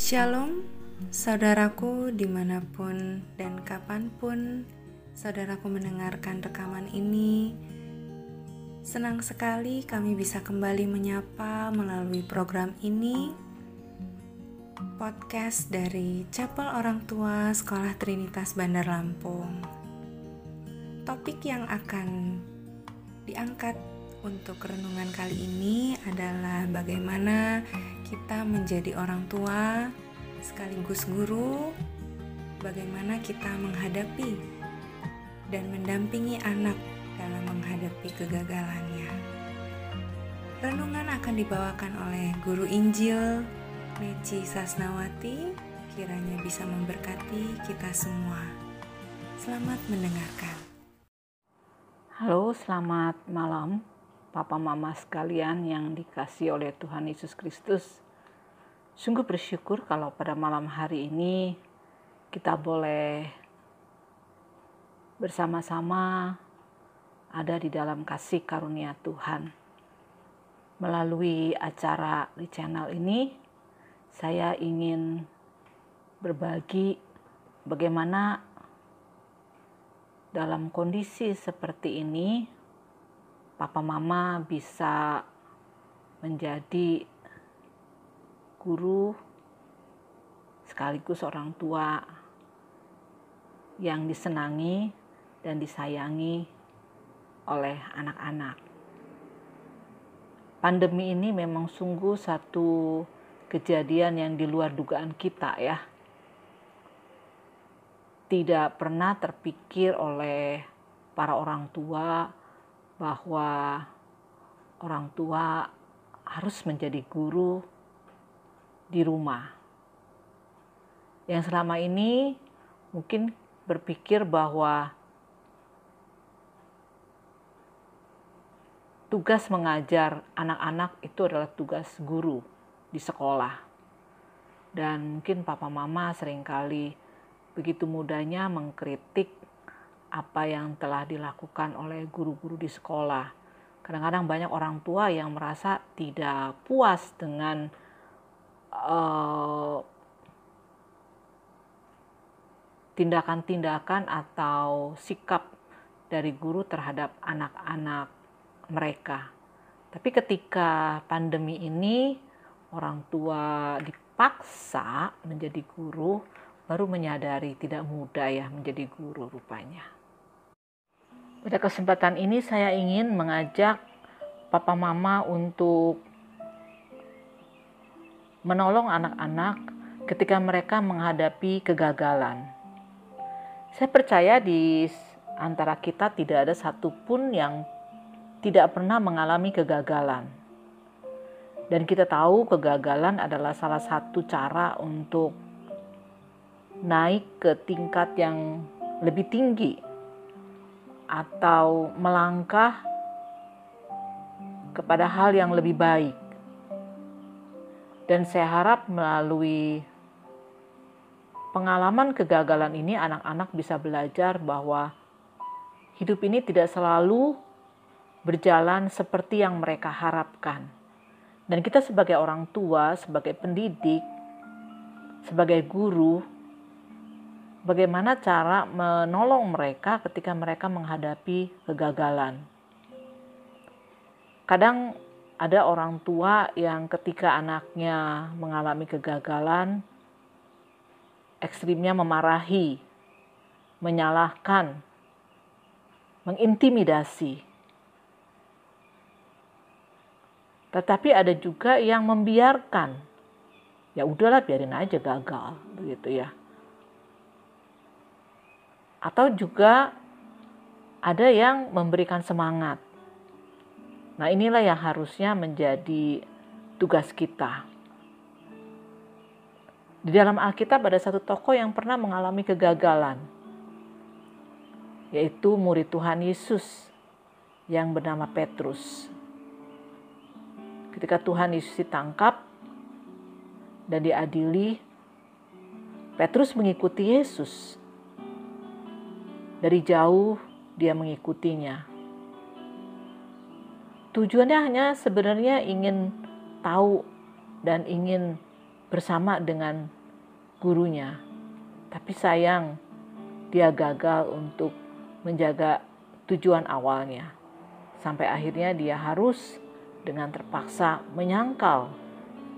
Shalom, saudaraku di mana pun dan kapan pun saudaraku mendengarkan rekaman ini. Senang sekali kami bisa kembali menyapa melalui program ini, podcast dari Chapel Orang Tua Sekolah Trinitas Bandar Lampung. Topik yang akan diangkat untuk renungan kali ini adalah bagaimana kita menjadi orang tua sekaligus guru, bagaimana kita menghadapi dan mendampingi anak dalam menghadapi kegagalannya. Renungan akan dibawakan oleh guru Injil Meci Sasnawati, kiranya bisa memberkati kita semua. Selamat mendengarkan. Halo, selamat malam. Papa Mama sekalian yang dikasih oleh Tuhan Yesus Kristus. Sungguh bersyukur kalau pada malam hari ini kita boleh bersama-sama ada di dalam kasih karunia Tuhan. Melalui acara di channel ini, saya ingin berbagi bagaimana dalam kondisi seperti ini papa mama bisa menjadi guru sekaligus orang tua yang disenangi dan disayangi oleh anak-anak. Pandemi ini memang sungguh satu kejadian yang di luar dugaan kita ya. Tidak pernah terpikir oleh para orang tua bahwa orang tua harus menjadi guru di rumah. Yang selama ini mungkin berpikir bahwa tugas mengajar anak-anak itu adalah tugas guru di sekolah. Dan mungkin papa mama sering kali begitu mudahnya mengkritik apa yang telah dilakukan oleh guru-guru di sekolah. Kadang-kadang banyak orang tua yang merasa tidak puas dengan tindakan tindakan-tindakan atau sikap dari guru terhadap anak-anak mereka. Tapi ketika pandemi ini orang tua dipaksa menjadi guru, baru menyadari tidak mudah ya menjadi guru rupanya. Pada kesempatan ini saya ingin mengajak papa mama untuk menolong anak-anak ketika mereka menghadapi kegagalan. Saya percaya di antara kita tidak ada satupun yang tidak pernah mengalami kegagalan. Dan kita tahu kegagalan adalah salah satu cara untuk naik ke tingkat yang lebih tinggi atau melangkah kepada hal yang lebih baik. Dan saya harap melalui pengalaman kegagalan ini anak-anak bisa belajar bahwa hidup ini tidak selalu berjalan seperti yang mereka harapkan. Dan kita sebagai orang tua, sebagai pendidik, sebagai guru, bagaimana cara menolong mereka ketika mereka menghadapi kegagalan. Kadang ada orang tua yang ketika anaknya mengalami kegagalan, ekstrimnya memarahi, menyalahkan, mengintimidasi. Tetapi ada juga yang membiarkan. Ya udahlah biarin aja gagal begitu ya atau juga ada yang memberikan semangat. Nah, inilah yang harusnya menjadi tugas kita. Di dalam Alkitab ada satu tokoh yang pernah mengalami kegagalan, yaitu murid Tuhan Yesus yang bernama Petrus. Ketika Tuhan Yesus ditangkap dan diadili, Petrus mengikuti Yesus dari jauh dia mengikutinya. Tujuannya hanya sebenarnya ingin tahu dan ingin bersama dengan gurunya. Tapi sayang, dia gagal untuk menjaga tujuan awalnya. Sampai akhirnya dia harus dengan terpaksa menyangkal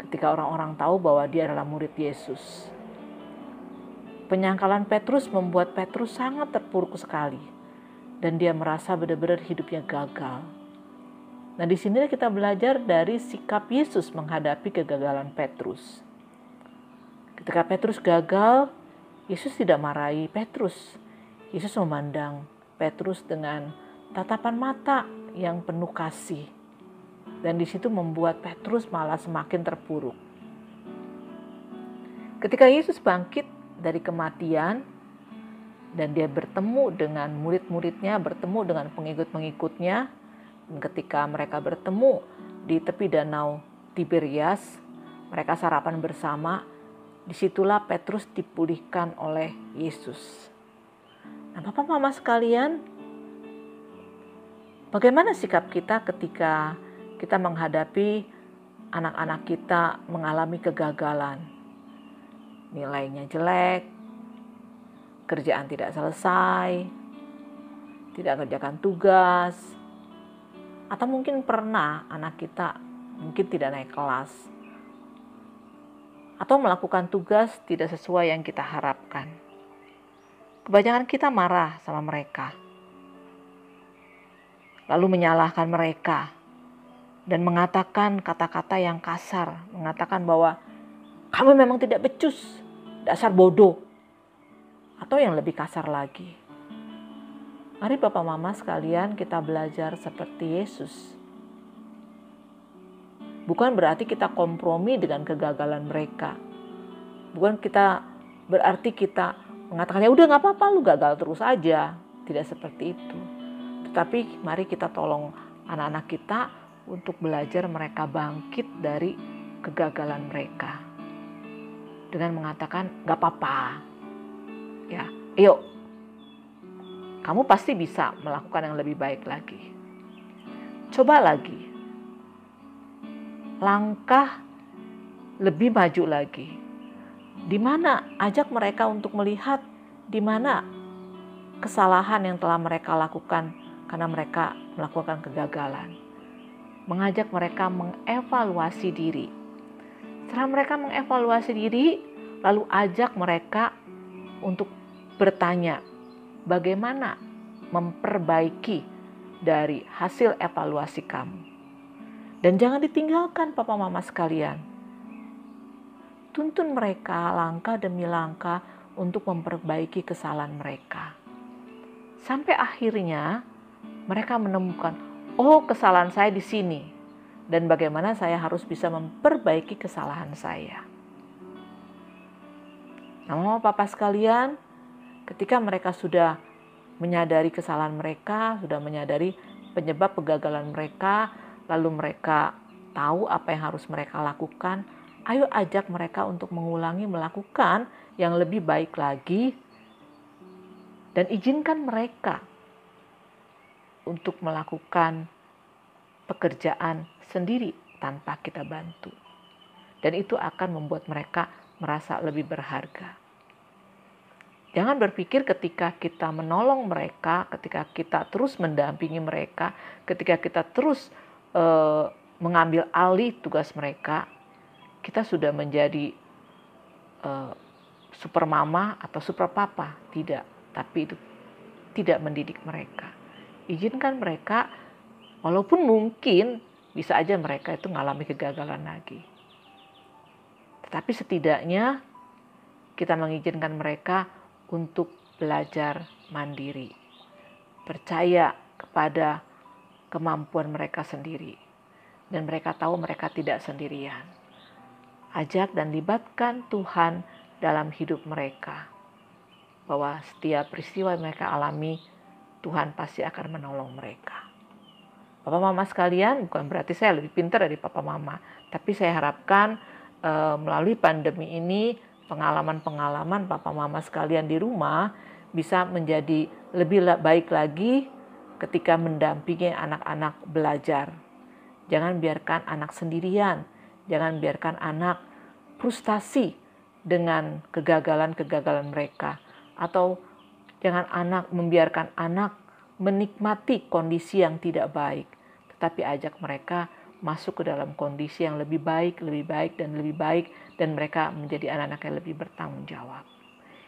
ketika orang-orang tahu bahwa dia adalah murid Yesus. Penyangkalan Petrus membuat Petrus sangat terpuruk sekali dan dia merasa benar-benar hidupnya gagal. Nah, di sini kita belajar dari sikap Yesus menghadapi kegagalan Petrus. Ketika Petrus gagal, Yesus tidak marahi Petrus. Yesus memandang Petrus dengan tatapan mata yang penuh kasih. Dan di situ membuat Petrus malah semakin terpuruk. Ketika Yesus bangkit dari kematian dan dia bertemu dengan murid-muridnya, bertemu dengan pengikut-pengikutnya, ketika mereka bertemu di tepi danau Tiberias, mereka sarapan bersama, di situlah Petrus dipulihkan oleh Yesus. Nah, Bapak Mama sekalian, bagaimana sikap kita ketika kita menghadapi anak-anak kita mengalami kegagalan? Nilainya jelek, kerjaan tidak selesai, tidak kerjakan tugas, atau mungkin pernah anak kita mungkin tidak naik kelas, atau melakukan tugas tidak sesuai yang kita harapkan. Kebanyakan kita marah sama mereka, lalu menyalahkan mereka, dan mengatakan kata-kata yang kasar, mengatakan bahwa kamu memang tidak becus, dasar bodoh, atau yang lebih kasar lagi. Mari Bapak Mama sekalian kita belajar seperti Yesus. Bukan berarti kita kompromi dengan kegagalan mereka. Bukan kita berarti kita mengatakan ya udah nggak apa-apa lu gagal terus aja tidak seperti itu tetapi mari kita tolong anak-anak kita untuk belajar mereka bangkit dari kegagalan mereka dengan mengatakan nggak apa-apa ya yuk kamu pasti bisa melakukan yang lebih baik lagi coba lagi langkah lebih maju lagi di mana ajak mereka untuk melihat di mana kesalahan yang telah mereka lakukan karena mereka melakukan kegagalan. Mengajak mereka mengevaluasi diri. Setelah mereka mengevaluasi diri, lalu ajak mereka untuk bertanya bagaimana memperbaiki dari hasil evaluasi kamu. Dan jangan ditinggalkan papa mama sekalian tuntun mereka langkah demi langkah untuk memperbaiki kesalahan mereka. Sampai akhirnya mereka menemukan, oh kesalahan saya di sini dan bagaimana saya harus bisa memperbaiki kesalahan saya. Mama papa sekalian, ketika mereka sudah menyadari kesalahan mereka, sudah menyadari penyebab kegagalan mereka, lalu mereka tahu apa yang harus mereka lakukan, ayo ajak mereka untuk mengulangi melakukan yang lebih baik lagi dan izinkan mereka untuk melakukan pekerjaan sendiri tanpa kita bantu. Dan itu akan membuat mereka merasa lebih berharga. Jangan berpikir ketika kita menolong mereka, ketika kita terus mendampingi mereka, ketika kita terus uh, mengambil alih tugas mereka, kita sudah menjadi uh, super mama atau super papa, tidak. Tapi itu tidak mendidik mereka. Izinkan mereka, walaupun mungkin bisa aja mereka itu mengalami kegagalan lagi. Tetapi setidaknya kita mengizinkan mereka untuk belajar mandiri. Percaya kepada kemampuan mereka sendiri. Dan mereka tahu mereka tidak sendirian ajak dan libatkan Tuhan dalam hidup mereka. Bahwa setiap peristiwa yang mereka alami, Tuhan pasti akan menolong mereka. Papa mama sekalian, bukan berarti saya lebih pintar dari papa mama, tapi saya harapkan e, melalui pandemi ini pengalaman-pengalaman papa mama sekalian di rumah bisa menjadi lebih baik lagi ketika mendampingi anak-anak belajar. Jangan biarkan anak sendirian, Jangan biarkan anak frustasi dengan kegagalan-kegagalan mereka. Atau jangan anak membiarkan anak menikmati kondisi yang tidak baik, tetapi ajak mereka masuk ke dalam kondisi yang lebih baik, lebih baik dan lebih baik dan mereka menjadi anak-anak yang lebih bertanggung jawab.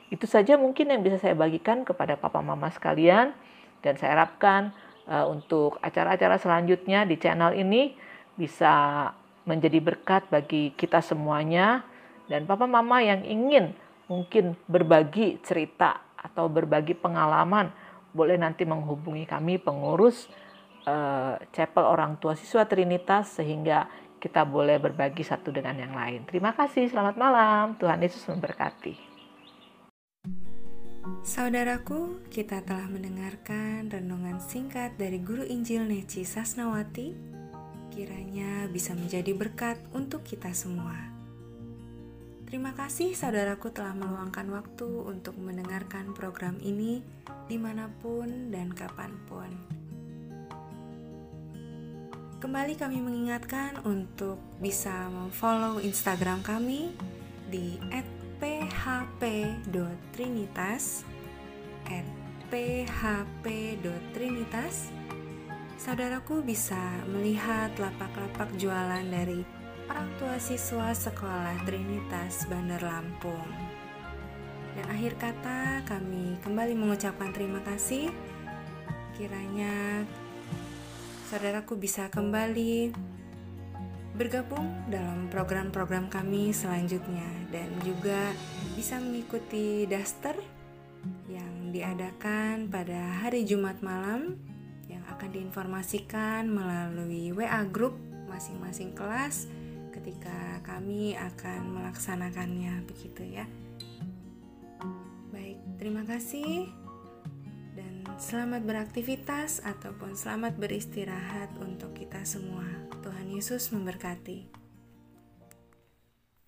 Itu saja mungkin yang bisa saya bagikan kepada papa mama sekalian dan saya harapkan uh, untuk acara-acara selanjutnya di channel ini bisa menjadi berkat bagi kita semuanya dan papa mama yang ingin mungkin berbagi cerita atau berbagi pengalaman boleh nanti menghubungi kami pengurus uh, chapel orang tua siswa Trinitas sehingga kita boleh berbagi satu dengan yang lain. Terima kasih, selamat malam. Tuhan Yesus memberkati. Saudaraku, kita telah mendengarkan renungan singkat dari Guru Injil Neci Sasnawati. Kiranya bisa menjadi berkat untuk kita semua. Terima kasih saudaraku telah meluangkan waktu untuk mendengarkan program ini di mana pun dan kapan pun. Kembali kami mengingatkan untuk bisa memfollow Instagram kami di php.trinitas php.trinitas Saudaraku bisa melihat lapak-lapak jualan dari orang tua siswa sekolah Trinitas Bandar Lampung. Dan akhir kata kami kembali mengucapkan terima kasih. Kiranya saudaraku bisa kembali bergabung dalam program-program kami selanjutnya dan juga bisa mengikuti daster yang diadakan pada hari Jumat malam yang akan diinformasikan melalui WA group masing-masing kelas ketika kami akan melaksanakannya begitu ya. Baik, terima kasih selamat beraktivitas ataupun selamat beristirahat untuk kita semua. Tuhan Yesus memberkati.